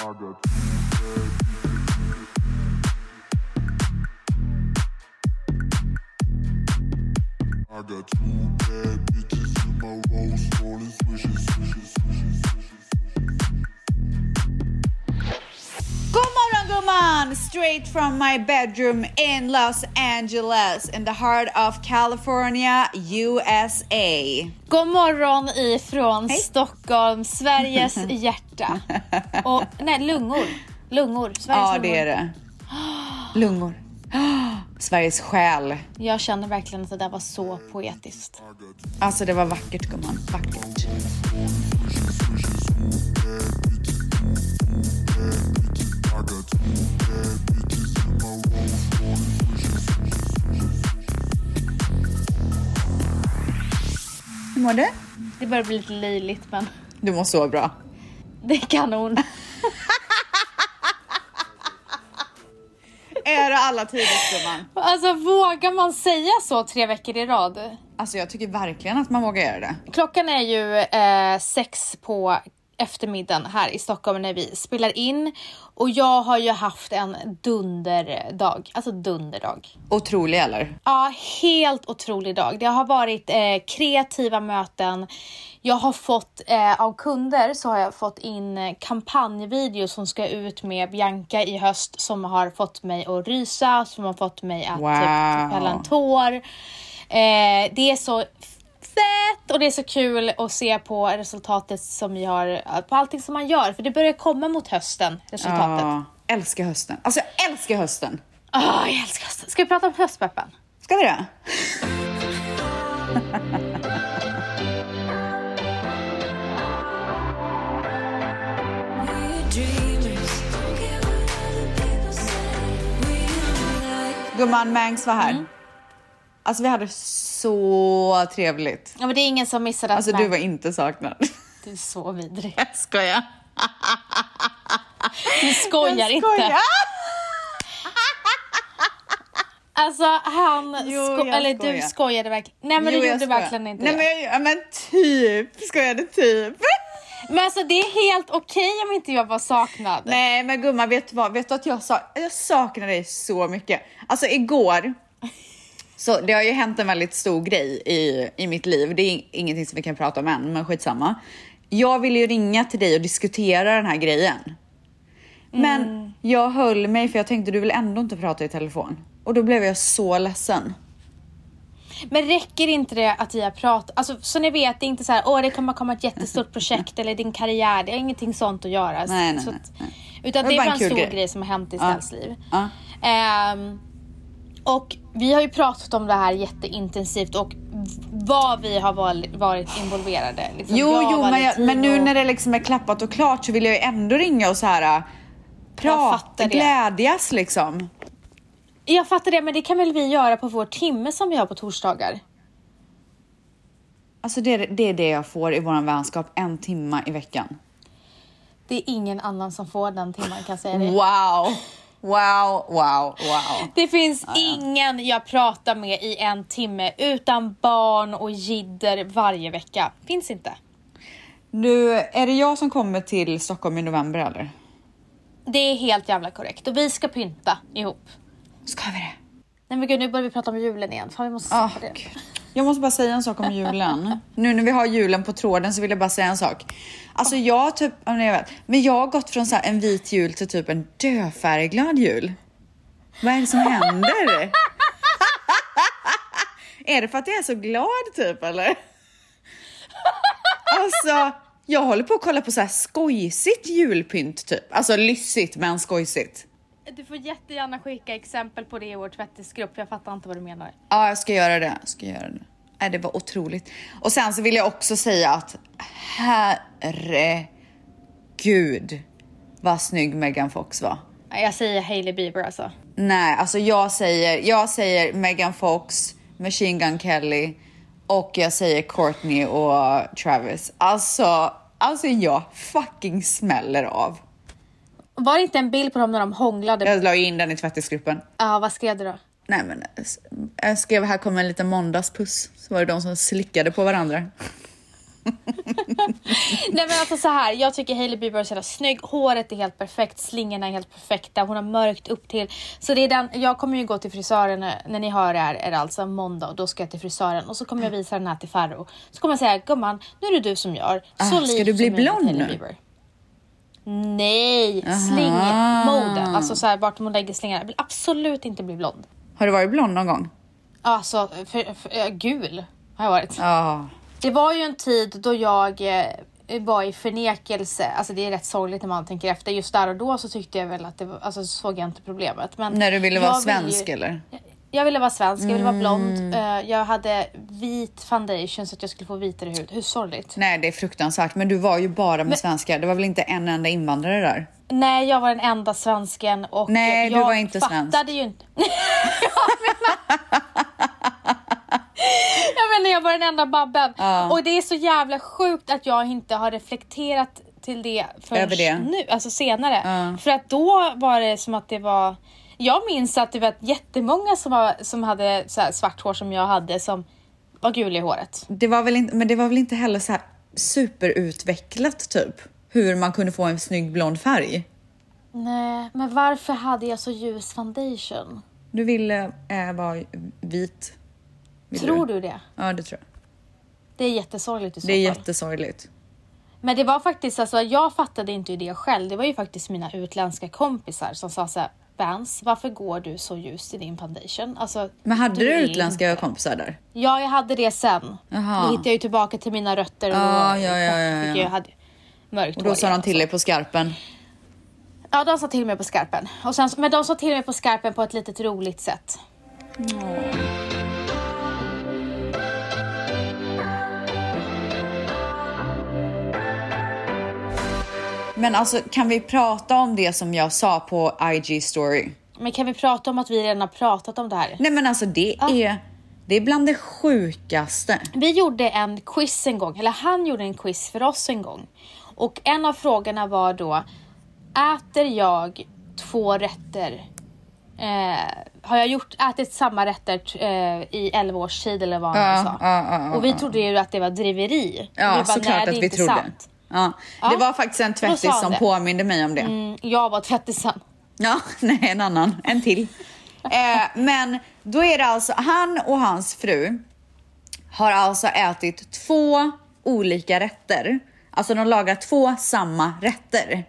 I got two bad bitches in my rose, rolling swishes, swishes, swishes, swishes. Gumman! Straight from my bedroom in Los Angeles in the heart of California, USA. God morgon ifrån Hej. Stockholm, Sveriges hjärta. Och nej, lungor. Lungor. Sveriges Ja, lungor. det är det. Lungor. Sveriges själ. Jag känner verkligen att det där var så poetiskt. Alltså det var vackert gumman, vackert. Hur mår du? Det börjar bli lite löjligt men Du mår så bra. det är kanon. Är det alla tiders gumman? Alltså vågar man säga så tre veckor i rad? Alltså jag tycker verkligen att man vågar göra det. Klockan är ju eh, sex på eftermiddagen här i Stockholm när vi spelar in och jag har ju haft en dunderdag, alltså dunderdag. Otrolig eller? Ja, helt otrolig dag. Det har varit eh, kreativa möten. Jag har fått eh, av kunder så har jag fått in eh, kampanjvideos som ska ut med Bianca i höst som har fått mig att rysa, som har fått mig att Wow. typ, fälla en tår. Eh, det är så fett och det är så kul att se på resultatet som vi har, på allting som man gör. För det börjar komma mot hösten, resultatet. Ja, älskar hösten. Alltså jag älskar hösten. Ah, jag älskar hösten. Ska vi prata om höstpeppen? Ska vi det? Gumman Mangs var här. Alltså vi hade så trevligt. Ja, men det är ingen som missade att Alltså du var inte saknad. Du är så vidrig. Jag skojar. Du skojar, Jag inte. skojar. Alltså han, Jo, sko- jag eller skojar. du skojade verkligen. Nej men Jo, du gjorde skojar. verkligen inte Nej, det. men, jag, men typ. Skojade typ. Men alltså det är helt okej om inte jag var saknad. Nej men gumman, vet du vad? Vet du att jag, sa jag saknar dig så mycket. Alltså igår, så det har ju hänt en väldigt stor grej i, i mitt liv. Det är ingenting som vi kan prata om än, men skitsamma. Jag ville ju ringa till dig och diskutera den här grejen. Men Mm. jag höll mig för jag tänkte du vill ändå inte prata i telefon. Och då blev jag så ledsen. Men räcker inte det att vi har pratat? Alltså så ni vet, det är inte så här, åh det kommer komma ett jättestort projekt eller din karriär. Det har ingenting sånt att göra. Nej, nej, nej, nej. Utan Det är bara en stor grej. grej som har hänt i Ja. Stells liv. Ja. Ehm, och vi har ju pratat om det här jätteintensivt och vad vi har varit, involverade. Liksom Jo, jag, jo, men, jag, men nu när det liksom är klappat och klart så vill jag ju ändå ringa och så här äh, prata, glädjas liksom. Jag fattar det, men det kan väl vi göra på vår timme som vi har på torsdagar? Alltså det, är- det är det jag får i våran vänskap, en timma i veckan. Det är ingen annan som får den timmen kan jag säga dig. Wow, wow, wow, wow. Det finns ingen jag pratar med i en timme utan barn och jidder varje vecka. Finns inte. Nu, är det jag som kommer till Stockholm i november eller? Det är helt jävla korrekt och vi ska pynta ihop. Ska vi det? Nej men gud, nu börjar vi prata om julen igen. Fan, vi måste Ah, släppa det jag måste bara säga en sak om julen. nu när vi har julen på tråden så vill jag bara säga en sak. Alltså jag har typ, jag vet, men jag har gått från så här en vit jul till typ en dödfärgglad jul. Vad är det som händer? är det för att jag är så glad typ eller? Alltså, jag håller på att kolla på så här skojsigt julpynt typ. Alltså lyssigt men skojsigt. Du får jättegärna skicka exempel på det i vår tvättisgrupp. Jag fattar inte vad du menar. Ja, jag ska göra det. Jag ska göra det. Nej, det var otroligt. Och sen så vill jag också säga att herregud vad snygg Megan Fox var. Jag säger Hailey Bieber alltså. Nej, alltså jag säger, jag säger Megan Fox, Machine Gun Kelly och jag säger Courtney och Travis. Alltså, alltså jag fucking smäller av. Var det inte en bild på dem när de hånglade? Ja, Jag la ju in den i tvättisgruppen. vad skrev du då? Nej men jag skrev här kommer en liten måndagspuss. Så var det de som slickade på varandra. Nej men alltså så här, jag tycker Hailey Bieber är så jävla snygg. Håret är helt perfekt, slingorna är helt perfekta. Hon har mörkt upp till. Så det är den, jag kommer ju gå till frisören när, när ni hör det här, är det alltså måndag och då ska jag till frisören och så kommer jag visa den här till Farro. Så kommer jag säga, gumman, nu är det du som gör. Så Ah, ska lik du bli blond nu? Bieber. Nej, slingmode. Alltså så här, vart man lägger slingarna. Jag vill absolut inte bli blond. Har du varit blond någon gång? Alltså, för, för, äh, gul har jag varit. Ja. Det var ju en tid då jag eh, var i förnekelse. Alltså det är rätt sorgligt när man tänker efter. Just där och då så tyckte jag väl att det var, alltså såg jag inte problemet. Men När du ville vara jag vill svensk ju, eller? Jag ville vara svensk, jag ville vara Mm. blond. Eh, jag hade vit foundation så att jag skulle få vitare hud. Hur sorgligt? Nej, det är fruktansvärt. Men du var ju bara med svenskar. Det var väl inte en enda invandrare där? Nej, jag var den enda svensken och Nej, du jag var inte fattade svensk. ju inte. jag menar, jag var den enda babben. Och det är så jävla sjukt att jag inte har reflekterat till det förrän Över det. nu, alltså senare. För att då var det som att det var jag minns att det var jättemånga som, var, som hade så här svart hår som jag hade som var gul i håret. Det var väl inte, men det var väl inte heller så här superutvecklat typ? Hur man kunde få en snygg blond färg. Nej, men varför hade jag så ljus foundation? Du ville äh, vara vit. Ville Tror du det? Ja, det tror jag. Det är jättesorgligt i så Det är fall. jättesorgligt. Men det var faktiskt, alltså jag fattade inte det själv. Det var ju faktiskt mina utländska kompisar som sa så här, Vans, varför går du så ljust i din foundation? Alltså, Men hade du, utländska inte- kompisar där? Ja, jag hade det sen. Jaha. Då hittade jag ju tillbaka till mina rötter och då ja, ja, ja, ja. jag hade mörkt Och då sa de till dig på skarpen. Ja, de sa till mig på skarpen. Och sen, men de sa till mig på skarpen på ett litet roligt sätt. Men alltså, kan vi prata om det som jag sa på IG story? Men kan vi prata om att vi redan har pratat om det här? Nej, men alltså det är, det är bland det sjukaste. Vi gjorde en quiz en gång, eller han gjorde en quiz för oss en gång. Och en av frågorna var då, äter jag två rätter? Eh, har jag gjort, ätit samma rätter eh, i 11 års tid eller vad han Ja, sa? ja, ja, ja, och vi trodde ju att det var driveri. Ja, såklart att vi trodde. Sant. Ja. Det var faktiskt en tvättis som det. påminde mig om det. Mm, jag var tvättisen. Ja, nej, en annan. En till. Eh, men då är det alltså han och hans fru har alltså ätit två olika rätter. Alltså de lagar två samma rätter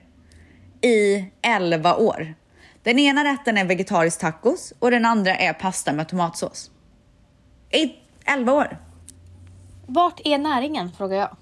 i 11 år. Den ena rätten är vegetarisk tacos och den andra är pasta med tomatsås. I 11 år. Vart är näringen, frågar jag.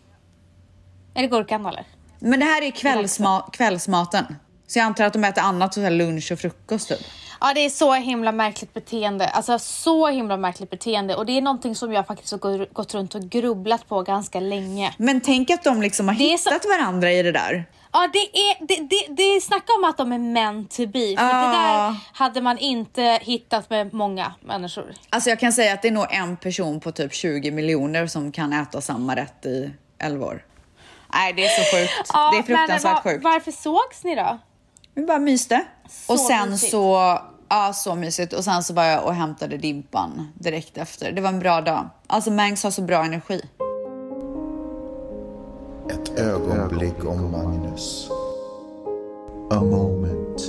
Är det gurkan eller? Men det här är kvällsma- kvällsmaten. Så jag antar att de äter annat, så här lunch och frukost typ. Ja, det är så himla märkligt beteende. Alltså så himla märkligt beteende. Och det är någonting som jag faktiskt har gå- gått runt och grubblat på ganska länge. Men tänk att de liksom har Det är så- hittat varandra i det där. Ja, det är, det, det, det är snacka om att de är meant to be. För Ja. det där hade man inte hittat med många människor. Alltså jag kan säga att det är nog en person på typ 20 miljoner som kan äta samma rätt i 11 år. Nej, det är så sjukt. Ja, det är fruktansvärt men var- sjukt. Varför sågs ni då? Vi bara myste. Så och sen mysigt. så, ja så mysigt. Och sen så var jag och hämtade Dimpan direkt efter. Det var en bra dag. Alltså Mangs har så bra energi. Ett ögonblick om Magnus. A moment.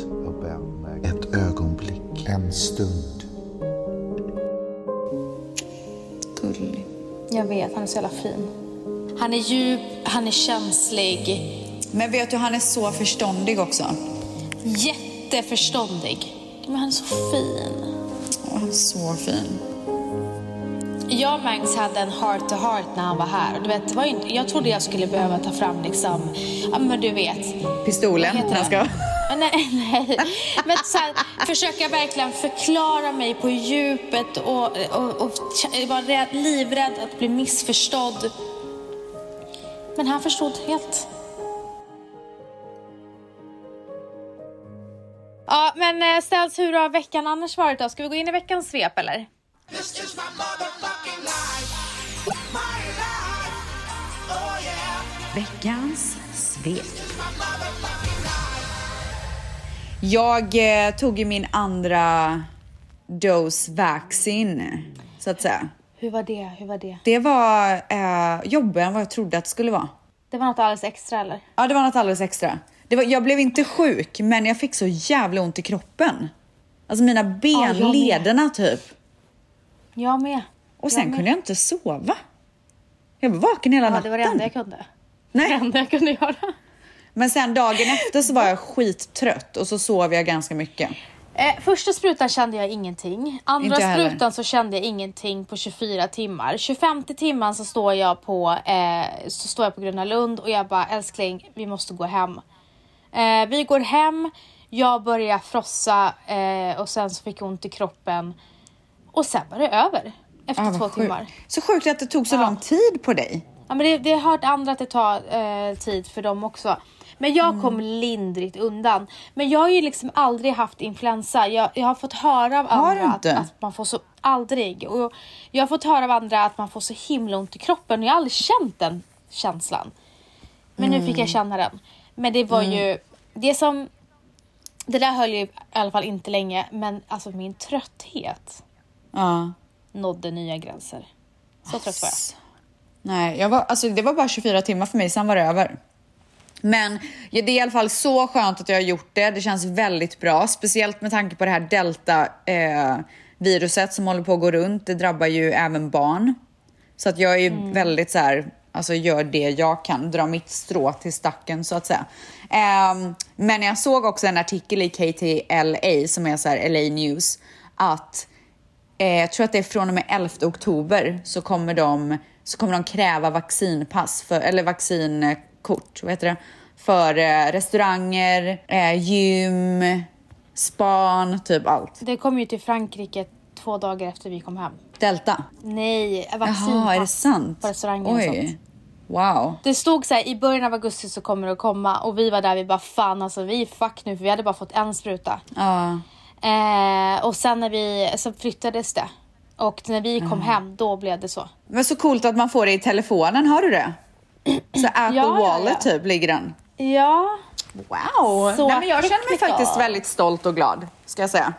Ett ögonblick. En stund. Gullig. Jag vet, han är så jävla fin. Han är djup, han är känslig, Men vet du, han är så förståndig också. jätteförståndig. Men han är så fin. Åh, så fin. Jag och Mangs hade en heart to heart när han var här. Och Du vet, var inte, jag trodde jag skulle behöva ta fram liksom, ja men du vet. Pistolen. När jag ska... Nej, nej. Men så här, försöka verkligen förklara mig på djupet och, och, och k- vara rädd, livrädd att bli missförstådd. Men han förstod helt. Ja, men eh, Ställs, hur har veckan annars varit då? Ska vi gå in i veckans svep eller? Oh yeah. Veckans svep. Jag eh, tog ju min andra dos vaccin, så att säga. Hur var det? Hur var det? Det var eh, jobbigare än vad jag trodde att det skulle vara. Det var något alldeles extra eller? Ja, det var något alldeles extra. Det var, jag blev inte sjuk, men jag fick så jävla ont i kroppen. Alltså mina ben, Ja, jag lederna typ. Jag med. Och sen med. kunde jag inte sova. Jag var vaken hela Ja, natten. det var det enda jag kunde. Det Nej. enda jag kunde göra. Men sen dagen efter så var jag skittrött och så sov jag ganska mycket. Eh, första sprutan kände jag ingenting. Andra jag heller. sprutan så kände jag ingenting på 24 timmar. 25 timman så står jag på, eh, så står jag på Gröna Lund och jag bara älskling, vi måste gå hem. Eh, vi går hem, jag börjar frossa eh, och sen så fick jag ont i kroppen. Och sen var det över efter Ah, två sjukt. timmar. Så sjukt att det tog så Ja. lång tid på dig. Ja, men det, det har hört andra att det tar eh, tid för dem också. Men jag Mm. kom lindrigt undan. Men jag har ju liksom aldrig haft influensa. Jag, jag har fått höra av Har andra att, att man får så... Aldrig. Och jag har fått höra av andra att man får så himla ont i kroppen. Jag har aldrig känt den känslan. Men nu Mm. fick jag känna den. Men det var ju... Det som... Det där höll ju i alla fall inte länge. Men alltså min trötthet Ja. nådde nya gränser. Så trött var jag. Nej, jag var, alltså, det var bara 24 timmar för mig, sen var det över. Men det är i alla fall så skönt att jag har gjort det. Det känns väldigt bra, speciellt med tanke på det här delta-viruset som håller på att gå runt. Det drabbar ju även barn. Så att jag är ju väldigt så här, alltså gör det jag kan, dra mitt strå till stacken så att säga. Ehm, men jag såg också en artikel i KTLA som är så här LA News att Eh, jag tror att det är från och med 11 oktober så kommer de, så kommer de kräva vaccinpass, för, eller vaccinkort, vad heter det? För eh, restauranger, eh, gym, span, typ allt. Det kom ju till Frankrike två dagar efter vi kom hem. Delta. Nej, vaccinpass Jaha, är det sant? på restaurangen och sånt. Oj. Wow. Det stod så här, i början av augusti så kommer det att komma och vi var där, vi bara fan alltså vi är fuck nu för vi hade bara fått en spruta. Ja. Eh, och sen när vi, så flyttades det. Och när vi kom hem, då blev det så. Men så coolt att man får det i telefonen, har du det? Så Apple Ja, Wallet ja. typ ligger den. Ja. Wow! Så Nej, men jag känner mig faktiskt väldigt stolt och glad, ska jag säga.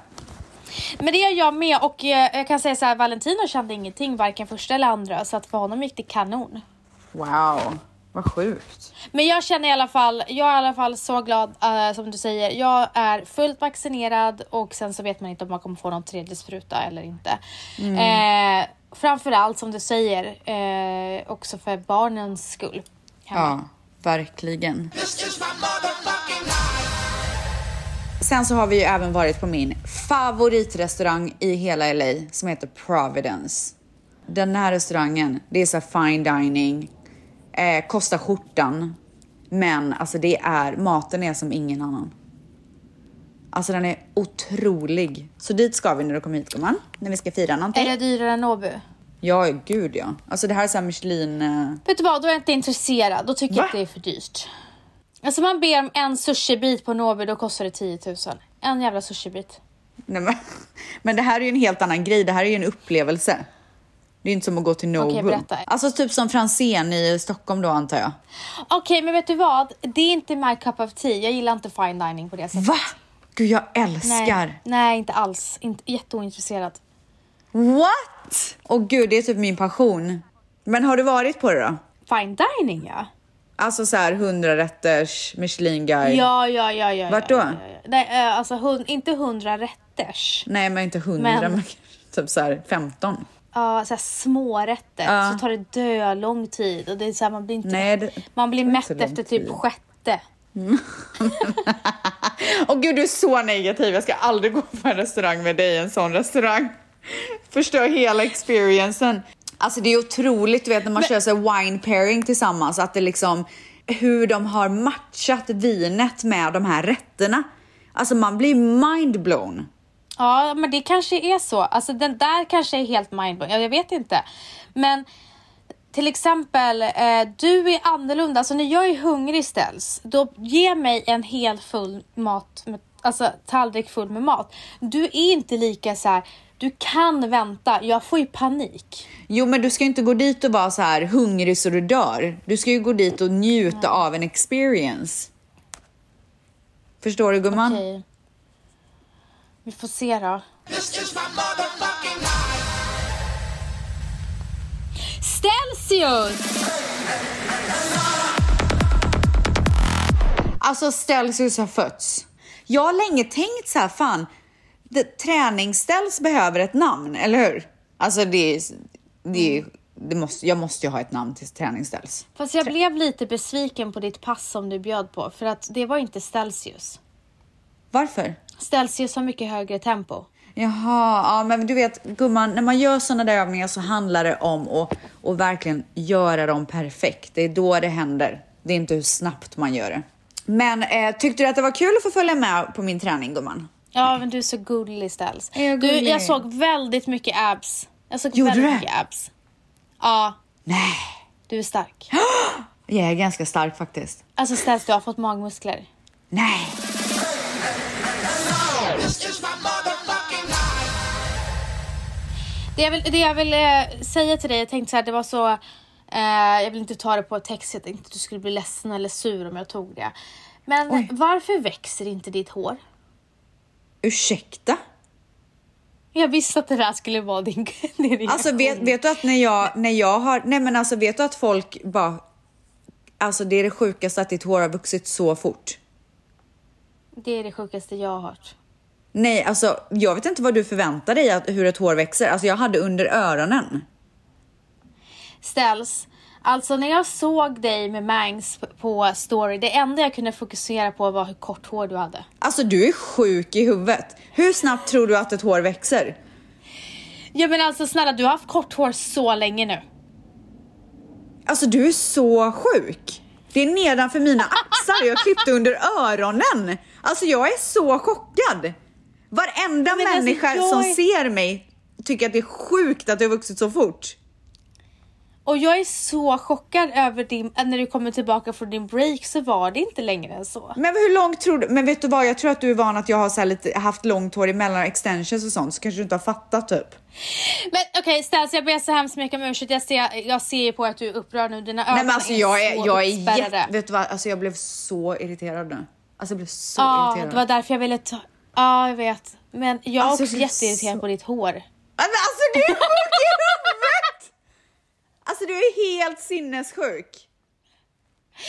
Men det gör jag med och eh, jag kan säga så här, Valentino kände ingenting varken första eller andra så att för honom gick det kanon. Wow, vad sjukt. Men jag känner i alla fall, jag är i alla fall så glad eh, som du säger. Jag är fullt vaccinerad och sen så vet man inte om man kommer få någon tredje spruta eller inte. Eh, framförallt som du säger, eh, också för barnens skull. hemma. Ja, verkligen. Sen så har vi ju även varit på min favoritrestaurang i hela LA som heter Providence. Den här restaurangen, det är så fine dining, eh, kostar skjortan, men alltså det är, maten är som ingen annan. Alltså den är otrolig. Så dit ska vi när du kommer hit gumman, när vi ska fira någonting. Är det dyrare än Nobu? Ja, gud ja. Alltså det här är så här Michelin... Eh, Vet du vad, då är jag inte intresserad. Då tycker jag Va? att det är för dyrt. Alltså man ber om en sushibit på Nobu, då kostar det 10 000. En jävla sushibit. nej, men, men det här är ju en helt annan grej, det här är ju en upplevelse. Det är inte som att gå till Nobu. Okej, berätta. Alltså typ som Franzén i Stockholm då antar jag. Okej, men vet du vad? Det är inte my cup of tea. Jag gillar inte fine dining på det sättet. Va? Gud jag älskar. Nej, nej, inte alls. Inte, jätteointresserad. What? Och gud det är typ min passion. Men har du varit på det då? Fine dining ja. Alltså så här 100 rätters Michelin guide. Ja, ja, ja, ja. Vart ja, då? Ja, ja. Nej, eh, alltså hun, inte hundra rätters. Nej men inte 100 men, Men- typ så här 15. Ja, så här små rätter. Ja. Så tar det dö lång tid och det är så här, man blir inte... Nej, det- man blir mätt efter typ tid. sjätte. Åh gud du är så negativ, jag ska aldrig gå på en restaurang med dig, en sån restaurang. Förstör hela experiencen. Alltså det är otroligt, du vet när man kör så wine pairing tillsammans, att det liksom hur de har matchat vinet med de här rätterna. Alltså man blir mindblown. Ja, men det kanske är så. Alltså den där kanske är helt mindblowing. Ja, jag vet inte. Men till exempel, eh, du är annorlunda. Alltså när jag är hungrig ställs, då ge mig en hel full mat, med, alltså tallrik full med mat. Du är inte lika så här. du kan vänta, jag får ju panik. Jo men du ska ju inte gå dit och vara så här hungrig så du dör. Du ska ju gå dit och njuta av en experience. Förstår du gumman? Okej. Vi får se då. Stelzius! Alltså Stelzius har fötts. Jag har länge tänkt så här, fan, träningsställs behöver ett namn, eller hur? Alltså det, är- det, är- det måste, jag måste ju ha ett namn till träningsställs. Fast jag blev lite besviken på ditt pass som du bjöd på för att det var inte Stelzius. Varför? Stelzius har mycket högre tempo. Jaha, ja men du vet gumman, när man gör sådana där övningar så handlar det om att, att verkligen göra dem perfekt. Det är då det händer. Det är inte hur snabbt man gör det. Men eh, tyckte du att det var kul att få följa med på min träning gumman? Ja, men du är så gullig. Är jag Du, jag såg väldigt mycket abs. Jag såg Gjorde väldigt du mycket abs. Ja, Nej, du är stark. jag är ganska stark faktiskt. Alltså Stels, du har fått magmuskler. Nej. Det jag vill, det jag vill eh, säga till dig, jag tänkte så här, det var så... Eh, jag vill inte ta det på text, jag tänkte att du skulle bli ledsen eller sur om jag tog det. Men Oj. varför växer inte ditt hår? Ursäkta? Jag visste att det där skulle vara din, din reaktion. Alltså vet, vet du att när jag, när jag har, nej men alltså vet du att folk bara, alltså det är det sjukaste att ditt hår har vuxit så fort. Det är det sjukaste jag har hört. Nej, alltså jag vet inte vad du förväntar dig att, hur ett hår växer. Alltså jag hade under öronen. Ställs. Alltså när jag såg dig med Mangs på story, det enda jag kunde fokusera på var hur kort hår du hade. Alltså du är sjuk i huvudet. Hur snabbt tror du att ett hår växer? Ja men alltså snälla, du har haft kort hår så länge nu. Alltså du är så sjuk. Det är nedanför mina axlar jag klippte under öronen. Alltså jag är så chockad. Varenda Men alltså, människa jag som är- ser mig tycker att det är sjukt att det har vuxit så fort. Och jag är så chockad över din, när du kommer tillbaka från din break så var det inte längre än så. Men hur långt tror du? Men vet du vad? Jag tror att du är van att jag har så lite, haft långt hår emellan extensions och sånt, så kanske du inte har fattat typ. Men okej Ställs, jag ber så hemskt mycket om ursäkt. Jag ser, jag ser ju på att du är upprörd nu. Dina ögon Nej men alltså jag är, så jag är jätte, vet du vad? Alltså jag blev så irriterad nu. Alltså jag blev så Ja, irriterad. det var därför jag ville ta... Ja, jag vet. Men jag är Alltså, också jätteirriterad så- på ditt hår. Men alltså du är sjuk i huvudet! Alltså du är helt sinnessjuk.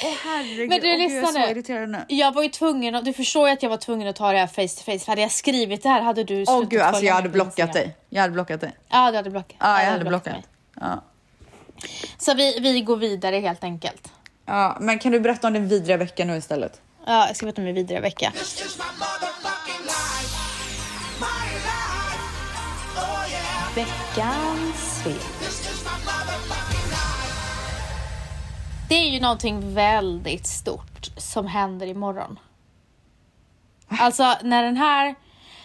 Åh herregud, Men du gud, lyssna jag är så nu. irriterad nu. Jag var ju tvungen, att- du förstår ju att jag var tvungen att ta det här face to face. Hade jag skrivit det här hade du Åh slutat gud, alltså jag hade blockat dig. Jag hade blockat dig. Ja, du hade blockat. Ja, jag hade blockat. mig. Ja. Så vi, vi går vidare helt enkelt. ja, men kan du berätta om din vidriga vecka nu istället? Ja, jag ska berätta om min vidare vecka. Veckans svep. Det är ju någonting väldigt stort som händer imorgon. Alltså när den här,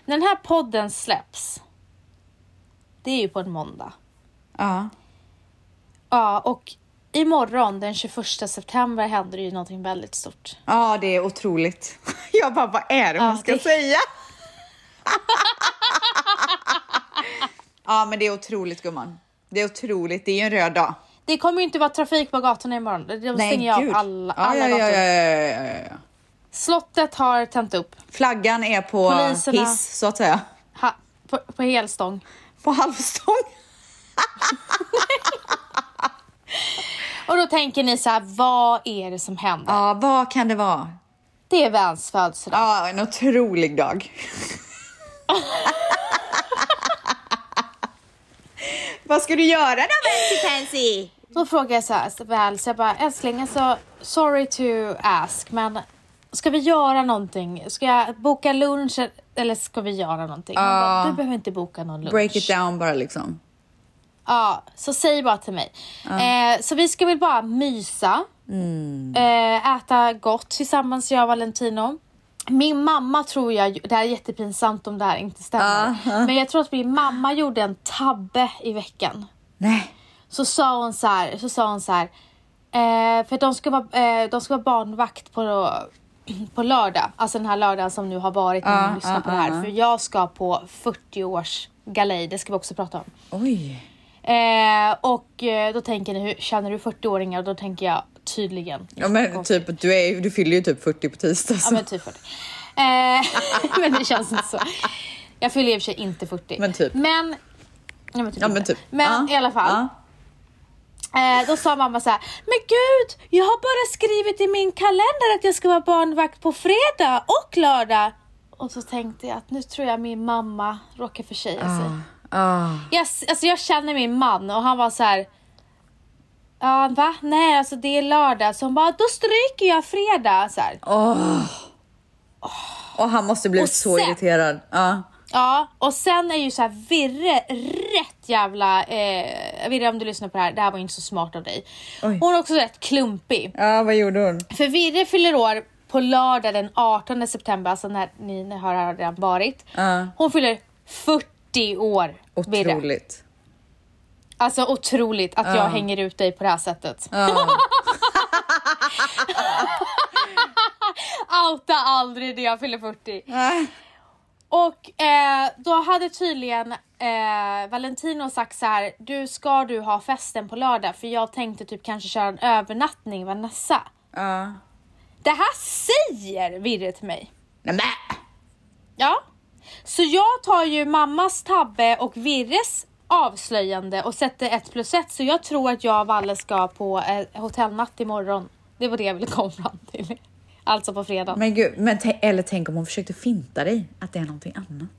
när den här podden släpps. Det är ju på en måndag. Ja. Ja, och imorgon den 21 september händer det ju någonting väldigt stort. Ja, det är otroligt. Jag bara, vad är det man Ja, ska det- säga? ja, men det är otroligt gumman. Det är otroligt. Det är ju en röd dag. Det kommer ju inte vara trafik på gatorna imorgon. De stänger ju av alla, alla ja, ja, gator. ja, ja, ja, ja. Slottet har tänt upp. Flaggan är på Poliserna- hiss, så att säga. Ha, på, på helstång. På halvstång. Och då tänker ni så här, vad är det som händer? Ja, vad kan det vara? Det är Vans födelsedag. Ja, en otrolig dag. vad ska du göra då, Fancy Pansy? Då frågar jag så här väl, så jag bara älskling, alltså sorry to ask, men ska vi göra någonting? Ska jag boka lunch eller ska vi göra någonting? Han bara, du behöver inte boka någon lunch. Break it down bara liksom. Ja, så säg bara till mig. Eh, så vi ska väl bara mysa, eh, äta gott tillsammans jag och Valentino. Min mamma tror jag, det här är jättepinsamt om det här inte stämmer, men jag tror att min mamma gjorde en tabbe i veckan. Nej. Så sa hon så här, så sa hon så här, eh, för de ska vara, eh, de ska vara barnvakt på, på lördag, alltså den här lördagen som nu har varit när ni lyssnar ja, på det här. För jag ska på 40 års galej, det ska vi också prata om. Oj. Eh, och eh, då tänker ni, hur känner du 40-åringar? Och då tänker jag tydligen. Ja, men typ, du, är, du fyller ju typ 40 på tisdag. Ja Så. men typ 40. Eh, men det känns inte så. Jag fyller i och för sig inte 40. Men typ. Men, ja, men typ. Ja, men typ. Men Ja, i alla fall. ja. Eh, då sa mamma så här, men gud, jag har bara skrivit i min kalender att jag ska vara barnvakt på fredag och lördag. Och så tänkte jag att nu tror jag min mamma råkar försäga sig. Ah. Jag, alltså jag känner min man och han var så här. Ja, va? Nej, alltså det är lördag. Så hon bara, då stryker jag fredag. Så här. Och han måste bli så sen- irriterad. Ja. Ja, och sen är ju så här Virre rätt jävla... Eh, Virre om du lyssnar på det här, det här var inte så smart av dig. Oj. Hon är också rätt klumpig. ja, vad gjorde hon? För Virre fyller år på lördag den 18 september, alltså när ni, ni har redan varit. Ja. Hon fyller 40 år, Virre. Otroligt. Alltså otroligt att jag Ja. hänger ut dig på det här sättet. Ja. Outa aldrig när jag fyller 40. Nej. Och eh, då hade tydligen eh, Valentino sagt så här, du ska du ha festen på lördag för jag tänkte typ kanske köra en övernattning Vanessa. Ja. Det här säger Virre till mig. Nej, men. Ja. Så jag tar ju mammas tabbe och Virres avslöjande och sätter ett plus ett så jag tror att jag och Valle ska på eh, hotellnatt imorgon. Det var det jag ville komma fram till. Alltså på fredag. men gud, men eller tänk om hon försökte finta dig att det är någonting annat.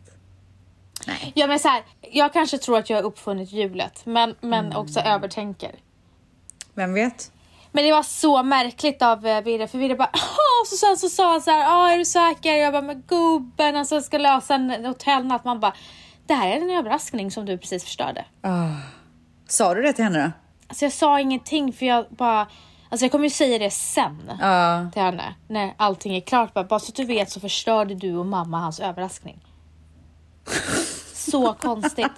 Nej. Ja men så här, jag kanske tror att jag har uppfunnit hjulet men, men också övertänker. Vem vet? Men det var så märkligt av eh, Virre för Virre bara Åh! så sen så sa han så här, "Ja, är du säker? Jag bara men gubben alltså jag ska lösa en hotellnatt. Man bara det här är en överraskning som du precis förstörde. Ah. Sa du det till henne då? Alltså jag sa ingenting för jag bara Alltså jag kommer ju säga det sen Ja. till henne när allting är klart. Bara, bara så att du vet så förstörde du och mamma hans överraskning. Så konstigt.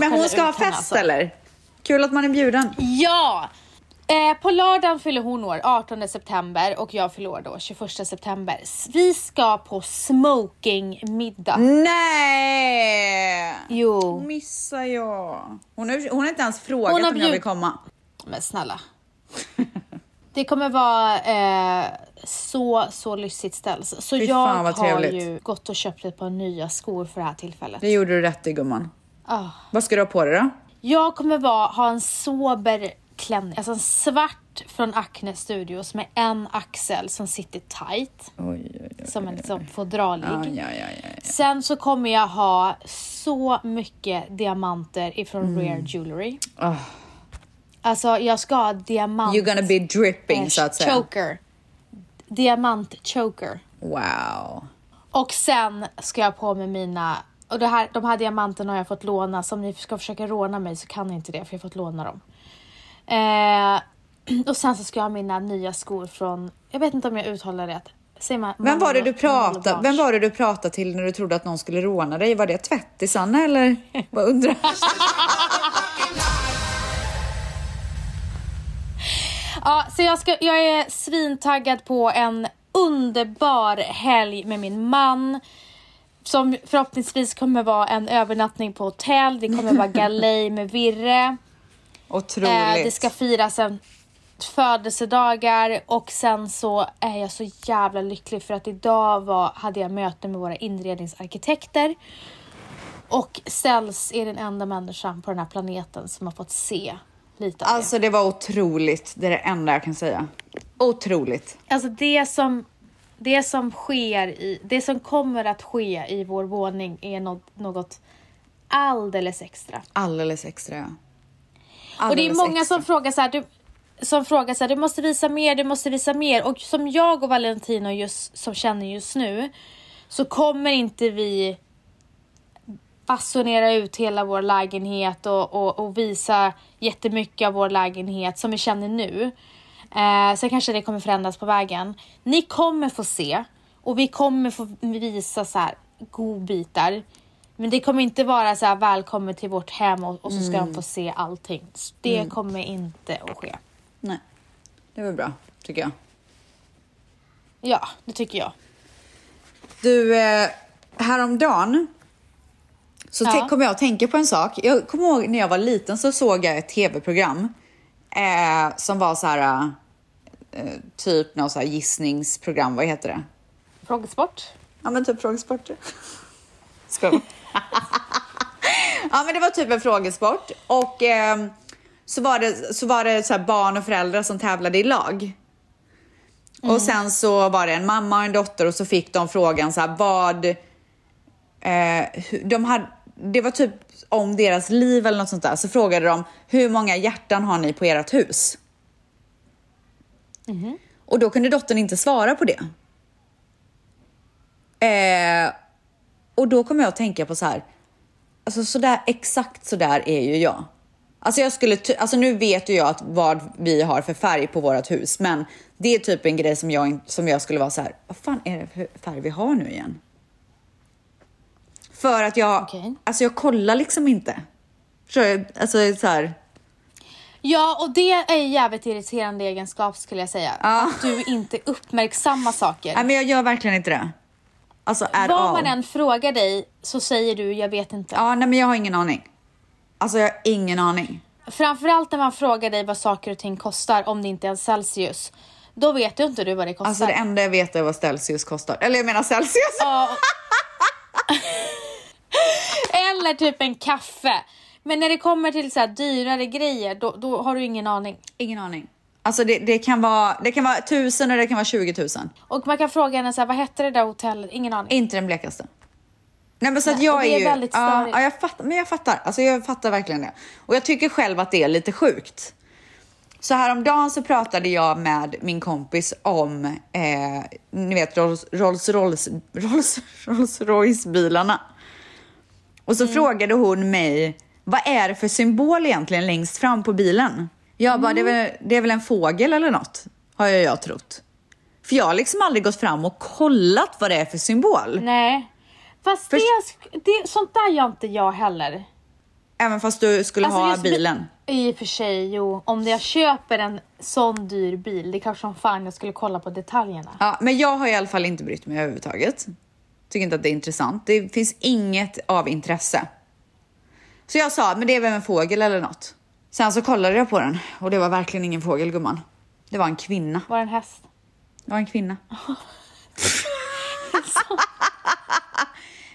Men hon ska ha fest alltså. eller? Kul att man är bjuden. Ja! Eh, på lördagen fyller hon år, 18 september och jag fyller år då 21 september. Vi ska på smokingmiddag. Nej! Jo, Missar jag. Hon har, hon har inte ens frågat Hon har om jag vill komma. men snälla. Det kommer vara eh, så, så lyxigt ställs. Så Fy jag fan, har trevligt. ju gått och köpt ett par nya skor för det här tillfället. Det gjorde du rätt i gumman. Ah. Vad ska du ha på dig då? Jag kommer vara, ha en sober klänning, alltså en svart från Acne Studios med en axel som sitter tight, Oj, oj, oj. som är liksom fodralig. Sen så kommer jag ha så mycket diamanter ifrån Rare Jewelry. Ah. Alltså jag ska ha diamant... You're gonna be dripping eh, så att säga. Choker. Diamant choker. Wow. Och sen ska jag på med mina... Och det här, de här diamanterna har jag fått låna. Så om ni ska försöka råna mig så kan ni inte det för jag har fått låna dem. Eh, och sen så ska jag ha mina nya skor från... Jag vet inte om jag uttalar rätt. Säger man, Vem var det du pratade, vem var det du pratade till när du trodde att någon skulle råna dig? Var det tvättisarna eller? Vad undrar Ja, så jag, ska, jag är svintaggad på en underbar helg med min man. Som förhoppningsvis kommer vara en övernattning på hotell. Det kommer vara galej med Virre. Otroligt. Eh, det ska firas en födelsedagar och sen så är jag så jävla lycklig för att idag var, hade jag möte med våra inredningsarkitekter. Och Ställs är den enda människan på den här planeten som har fått se lite av det. Alltså det var otroligt. Det är det enda jag kan säga. Otroligt. Alltså det som, det som sker i, det som kommer att ske i vår våning är något, något alldeles extra. Alldeles extra. ja. Och det är Alldeles många extra. som frågar så här, du, som frågar så här, du måste visa mer, du måste visa mer. Och som jag och Valentino just, som känner just nu så kommer inte vi basunera ut hela vår lägenhet och, och, och visa jättemycket av vår lägenhet som vi känner nu. Eh, sen kanske det kommer förändras på vägen. Ni kommer få se och vi kommer få visa så här godbitar. Men det kommer inte vara så här välkommen till vårt hem och, och så ska de få se allting. Det kommer inte att ske. Nej. Det var bra, tycker jag. Ja, det tycker jag. Du, eh, häromdagen så Ja. kom jag att tänka på en sak. Jag kommer ihåg när jag var liten så såg jag ett tv-program eh, som var så här, eh, typ något så här gissningsprogram, vad heter det? Frågesport. Ja men typ frågesport. Jag? Ja men det var typ en frågesport och ehm, så var det, så var det så barn och föräldrar som tävlade i lag. Och sen så var det en mamma och en dotter och så fick de frågan så här vad... Eh, de hade, det var typ om deras liv eller något sånt där. Så frågade de hur många hjärtan har ni på ert hus? Och då kunde dottern inte svara på det. Eh, och då kom jag att tänka på så här. Alltså sådär, exakt sådär är ju jag. Alltså jag skulle, alltså nu vet ju jag att vad vi har för färg på vårt hus, men det är typ en grej som jag, som jag skulle vara så här. vad fan är det för färg vi har nu igen? För att jag, Okej. alltså jag kollar liksom inte. Förstår? Alltså så här. Ja, och det är jävligt irriterande egenskap skulle jag säga. Ja. Att du inte uppmärksammar saker. Nej men jag gör verkligen inte det. Alltså är Vad av. man än frågar dig så säger du jag vet inte. Ja, nej men jag har ingen aning. Alltså jag har ingen aning. Framförallt när man frågar dig vad saker och ting kostar om det inte är en Celsius. Då vet ju inte du vad det kostar. Alltså det enda jag vet är vad Celsius kostar. Eller jag menar Celsius. Ja. Eller typ en kaffe. Men när det kommer till så dyrare grejer, då, då har du ingen aning. Ingen aning. Alltså det, det, kan vara, det kan vara tusen och det kan vara 20 000. Och man kan fråga henne så här, vad hette det där hotellet? Ingen aning. Inte den blekaste. Nej men så att Nej, och jag är är ju... väldigt ja, ja, jag fattar. Men jag fattar. Alltså jag fattar verkligen det. Och jag tycker själv att det är lite sjukt. Så häromdagen så pratade jag med min kompis om, eh, ni vet Rolls, Rolls, Rolls, Rolls, Rolls Royce bilarna. Och så Mm. frågade hon mig, vad är det för symbol egentligen längst fram på bilen? Jag bara, det, är Mm. väl, det är väl en fågel eller något, har jag, jag trott. För jag har liksom aldrig gått fram och kollat vad det är för symbol. Nej. Fast det, det, sånt där gör inte jag heller. Även fast du skulle Alltså, ha bilen. I och för sig, jo. Om jag köper en sån dyr bil, det är kanske som fan jag skulle kolla på detaljerna. Ja, men jag har i alla fall inte brytt mig överhuvudtaget. Tycker inte att det är intressant. Det finns inget av intresse. Så jag sa, men det är väl en fågel eller något. Sen så kollade jag på den och det var verkligen ingen fågel gumman. Det var en kvinna. Var det en häst? Det var en kvinna.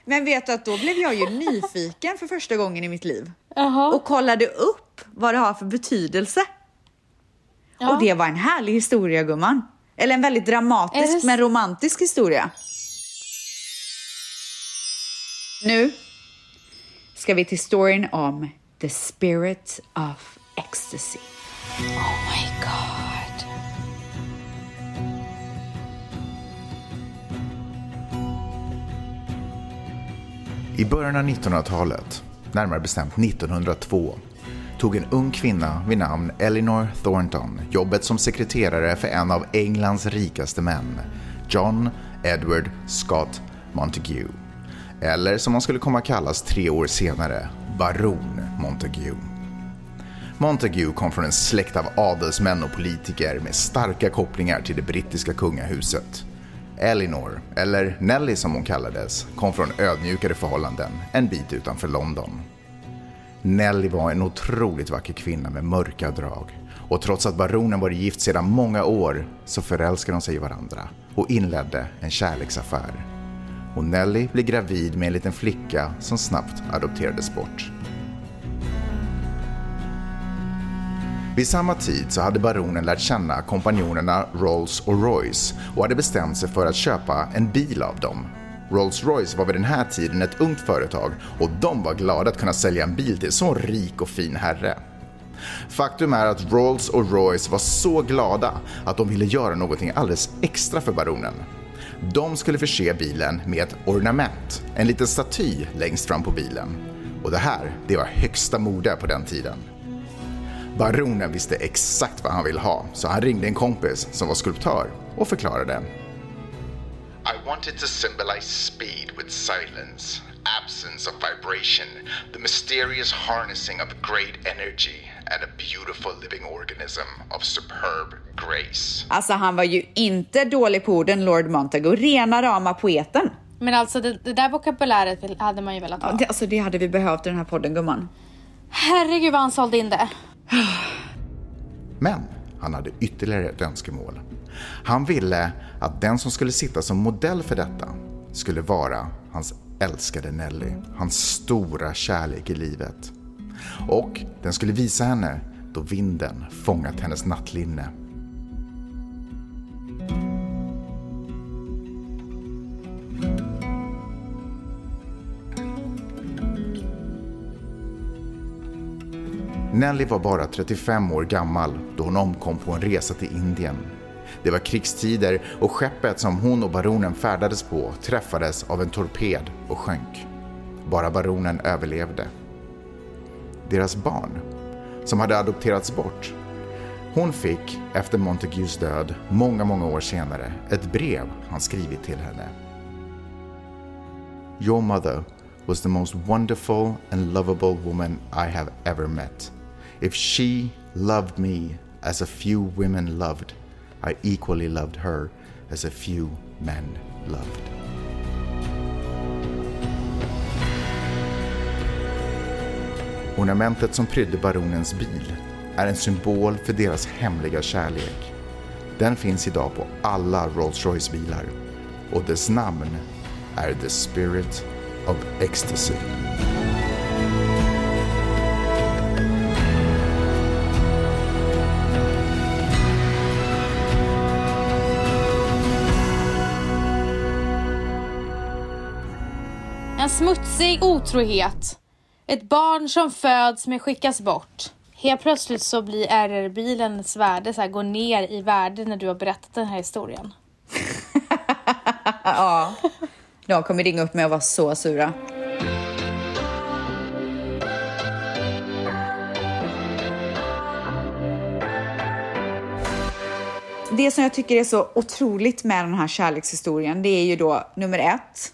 men vet du att då blev jag ju nyfiken för första gången i mitt liv. Jaha. Och kollade upp vad det har för betydelse. Ja. Och det var en härlig historia gumman. Eller en väldigt dramatisk det men romantisk historia. Nu ska vi till storyn om The Spirit of Ecstasy. Oh my god. I början av 1900-talet, närmare bestämt 1902, tog en ung kvinna vid namn Elinor Thornton jobbet som sekreterare för en av Englands rikaste män, John Edward Scott Montague. Eller som han skulle komma att kallas tre år senare, Baron Montague. Montague kom från en släkt av adelsmän och politiker med starka kopplingar till det brittiska kungahuset. Elinor, eller Nelly som hon kallades, kom från ödmjukare förhållanden en bit utanför London. Nelly var en otroligt vacker kvinna med mörka drag. Och trots att baronen varit gift sedan många år så förälskade de sig i varandra och inledde en kärleksaffär. Och Nelly blir gravid med en liten flicka som snabbt adopterades bort. Vid samma tid så hade baronen lärt känna kompanjonerna Rolls och Royce och hade bestämt sig för att köpa en bil av dem. Rolls-Royce var vid den här tiden ett ungt företag och de var glada att kunna sälja en bil till en så rik och fin herre. Faktum är att Rolls och Royce var så glada att de ville göra någonting alldeles extra för baronen. De skulle förse bilen med ett ornament, en liten staty längst fram på bilen. Och det här, det var högsta mode på den tiden. Baronen visste exakt vad han ville ha, så han ringde en kompis som var skulptör och förklarade. I wanted to symbolize speed with silence, absence of vibration, the mysterious harnessing of great energy, and a beautiful living organism of superb grace. Alltså han var ju inte dålig på orden, Lord Montagu. Rena rama poeten. Men alltså det, det där vokabuläret hade man ju velat ha. Ja, det, alltså det hade vi behövt i den här podden gumman. Herregud vad han sålde in det. Men han hade ytterligare ett önskemål. Han ville att den som skulle sitta som modell för detta skulle vara hans älskade Nelly, hans stora kärlek i livet. Och den skulle visa henne då vinden fångat hennes nattlinne. Nelly var bara 35 år gammal då hon omkom på en resa till Indien. Det var krigstider och skeppet som hon och baronen färdades på träffades av en torped och sjönk. Bara baronen överlevde. Deras barn, som hade adopterats bort, hon fick efter Montagues död, många, många år senare, ett brev han skrivit till henne. Your mother was the most wonderful and lovable woman I have ever met. If she loved me as a few women loved, I equally loved her as a few men loved. Ornamentet som prydde baronens bil är en symbol för deras hemliga kärlek. Den finns idag på alla Rolls-Royce-bilar och dess namn är The Spirit of Ecstasy. Smutsig otrohet. Ett barn som föds men skickas bort. Helt plötsligt så blir RR-bilens värde så här, går ner i värde när du har berättat den här historien. Ja. De kommer ringa upp mig och vara så sura. Det som jag tycker är så otroligt med den här kärlekshistorien, det är ju då nummer ett,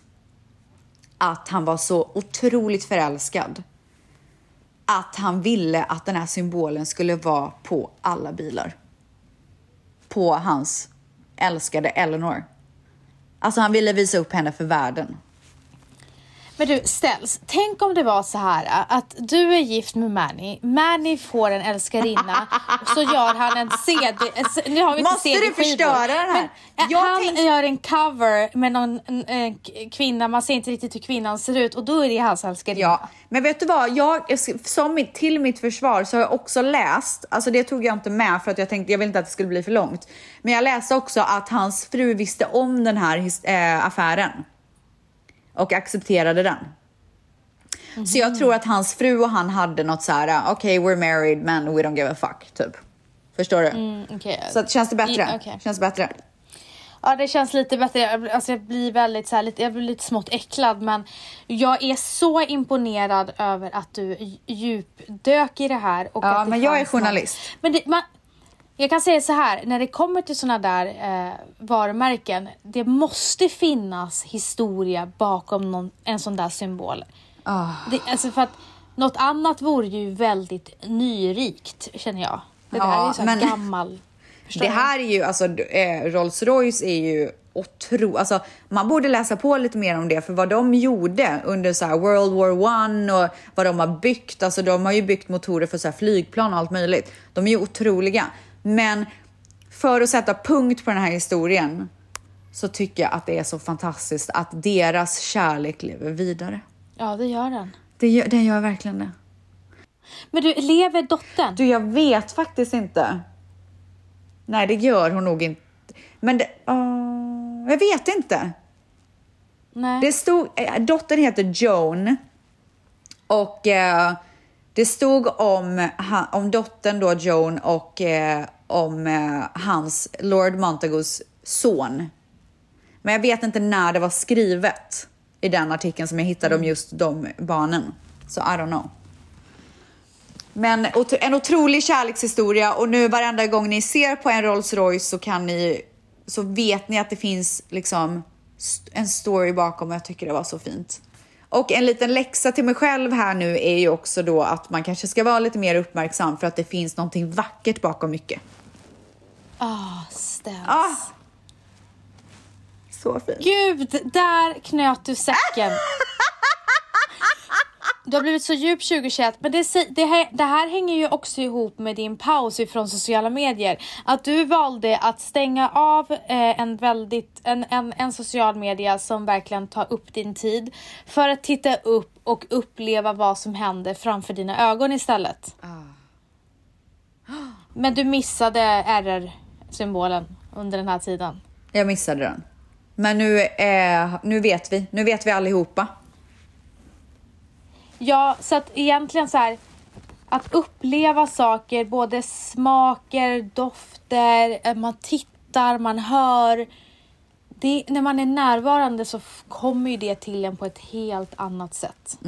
att han var så otroligt förälskad. Att han ville att den här symbolen skulle vara på alla bilar. På hans älskade Eleanor. Alltså han ville visa upp henne för världen. Men du, ställs. Tänk om det var så här äh, att du är gift med Manny. Manny får en älskarinna så gör han en CD. Nu har vi inte Måste du förstöra den här? Men, äh, Jag han tänkte- gör en cover med någon en, en k- kvinna, man ser inte riktigt hur kvinnan ser ut och då är det hans älskarinna. Ja, men vet du vad? Jag, som till mitt försvar så har jag också läst, alltså det tog jag inte med för att jag tänkte, jag ville inte att det skulle bli för långt. Men jag läste också att hans fru visste om den här äh, affären. Och accepterade den. Så jag tror att hans fru och han hade något så här, okej we're married men we don't give a fuck, typ. Förstår du? Mm, okej. Så känns det bättre? Ja, okej. Känns det bättre? Ja, det känns lite bättre. Alltså, jag blir väldigt så här, lite, jag blir lite smått äcklad, men jag är så imponerad över att du dj- djupdök i det här. Och Ja, att det men jag är journalist. Men det, man, jag kan säga så här, när det kommer till såna där eh, varumärken, det måste finnas historia bakom någon, en sån där symbol. Ah. Det, alltså för att något annat vore ju väldigt nyrikt, känner jag. Det där Ja, är ju så men- gammal... Det här är ju, alltså eh, Rolls Royce är ju otro, alltså man borde läsa på lite mer om det för vad de gjorde under så World War One och vad de har byggt, alltså de har ju byggt motorer för så flygplan och allt möjligt. De är ju otroliga. Men för att sätta punkt på den här historien så tycker jag att det är så fantastiskt att deras kärlek lever vidare. Ja, det gör den. Det gör, den gör verkligen det. Men du, lever dottern? Du, jag vet faktiskt inte. Nej, det gör hon nog inte. Men det... åh, jag vet inte. Nej. Det stod... eh, Dottern heter Joan. Och eh, det stod om, om dottern då, Joan, och eh, om eh, hans, Lord Montagus son. Men jag vet inte när det var skrivet i den artikeln som jag hittade om just de barnen. Så I don't know. Men en otrolig kärlekshistoria och nu varenda gång ni ser på en Rolls Royce så kan ni så vet ni att det finns liksom en story bakom och jag tycker det var så fint. Och en liten läxa till mig själv här nu är ju också då att man kanske ska vara lite mer uppmärksam för att det finns någonting vackert bakom mycket. Ah, ställs. Ah! Så fint. Gud, där knöt du säcken. Du har blivit så djup 2021, men det, det, här, det här hänger ju också ihop med din paus ifrån sociala medier. Att du valde att stänga av eh, en, väldigt, en, en, en social media som verkligen tar upp din tid för att titta upp och uppleva vad som händer framför dina ögon istället. Men du missade RR-symbolen under den här tiden. Jag missade den. Men nu, eh, nu vet vi. Nu vet vi allihopa. Ja, så att egentligen så här att uppleva saker, både smaker, dofter, eh, man tittar, man hör. Det, när man är närvarande så kommer ju det till en på ett helt annat sätt.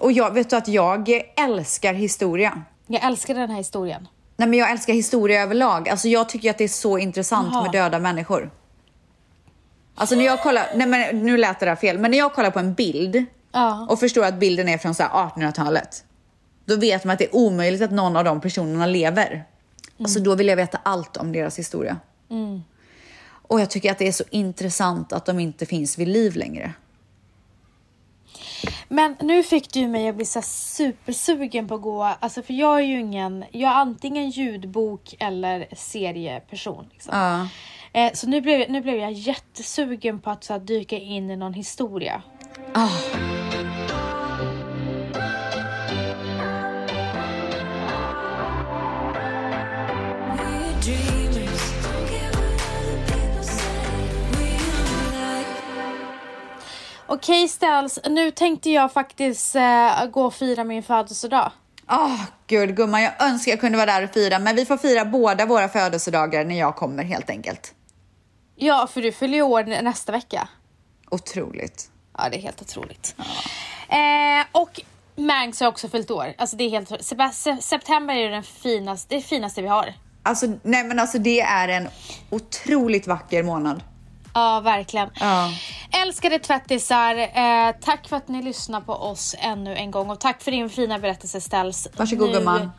Och jag vet du att jag älskar historia. Jag älskar den här historien. Nej men jag älskar historia överlag. Alltså jag tycker att det är så intressant Jaha. med döda människor. Alltså när jag kollar, nej men nu lät det där fel, men när jag kollar på en bild Ja. och förstår att bilden är från så här 1800-talet. Då vet man att det är omöjligt att någon av de personerna lever. Alltså då vill jag veta allt om deras historia. Och jag tycker att det är så intressant att de inte finns vid liv längre. Men nu fick du mig att bli så supersugen på att gå, alltså för jag är ju ingen, jag är antingen ljudbok eller serieperson. Liksom. Ja. Eh, så nu blev, nu blev jag jättesugen på att så här, dyka in i någon historia. We're Okej Stels, nu tänkte jag faktiskt eh, gå och fira min födelsedag. Åh, gud gumman, jag önskar jag kunde vara där och fira, men vi får fira båda våra födelsedagar när jag kommer helt enkelt. Ja, för du fyller ju år nä- nästa vecka. Otroligt. Ja, det är helt otroligt. Eh, och Mangs har också fyllt år. Alltså det är helt Sep- se- September är ju den finaste, det finaste vi har. Alltså, nej men alltså det är en otroligt vacker månad. Ja, verkligen. Ja. Älskade tvättisar, eh, tack för att ni lyssnar på oss ännu en gång och tack för din fina berättelse Ställs. Varsågod nu gumman.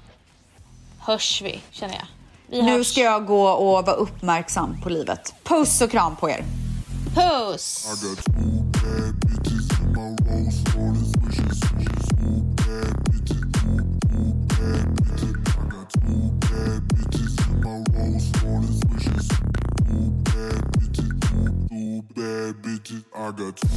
hörs vi, känner jag. Vi Nu hörs. ska jag gå och vara uppmärksam på livet. Puss och kram på er. Puss! Bad bitches. I got two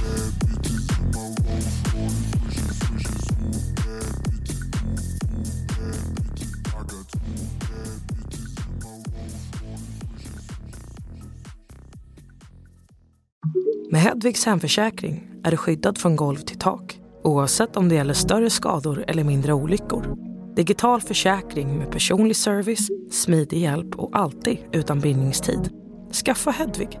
bad bitches in my Rolls Royce wishes, wishes. Two bad bitches, two, two bad bitches. I got two bad bitches in my Rolls Royce wishes, wishes. Med Hedvigs hemförsäkring är du skyddad från golv till tak oavsett om det gäller större skador eller mindre olyckor. Digital försäkring med personlig service, smidig hjälp och alltid utan bindningstid. Skaffa Hedvig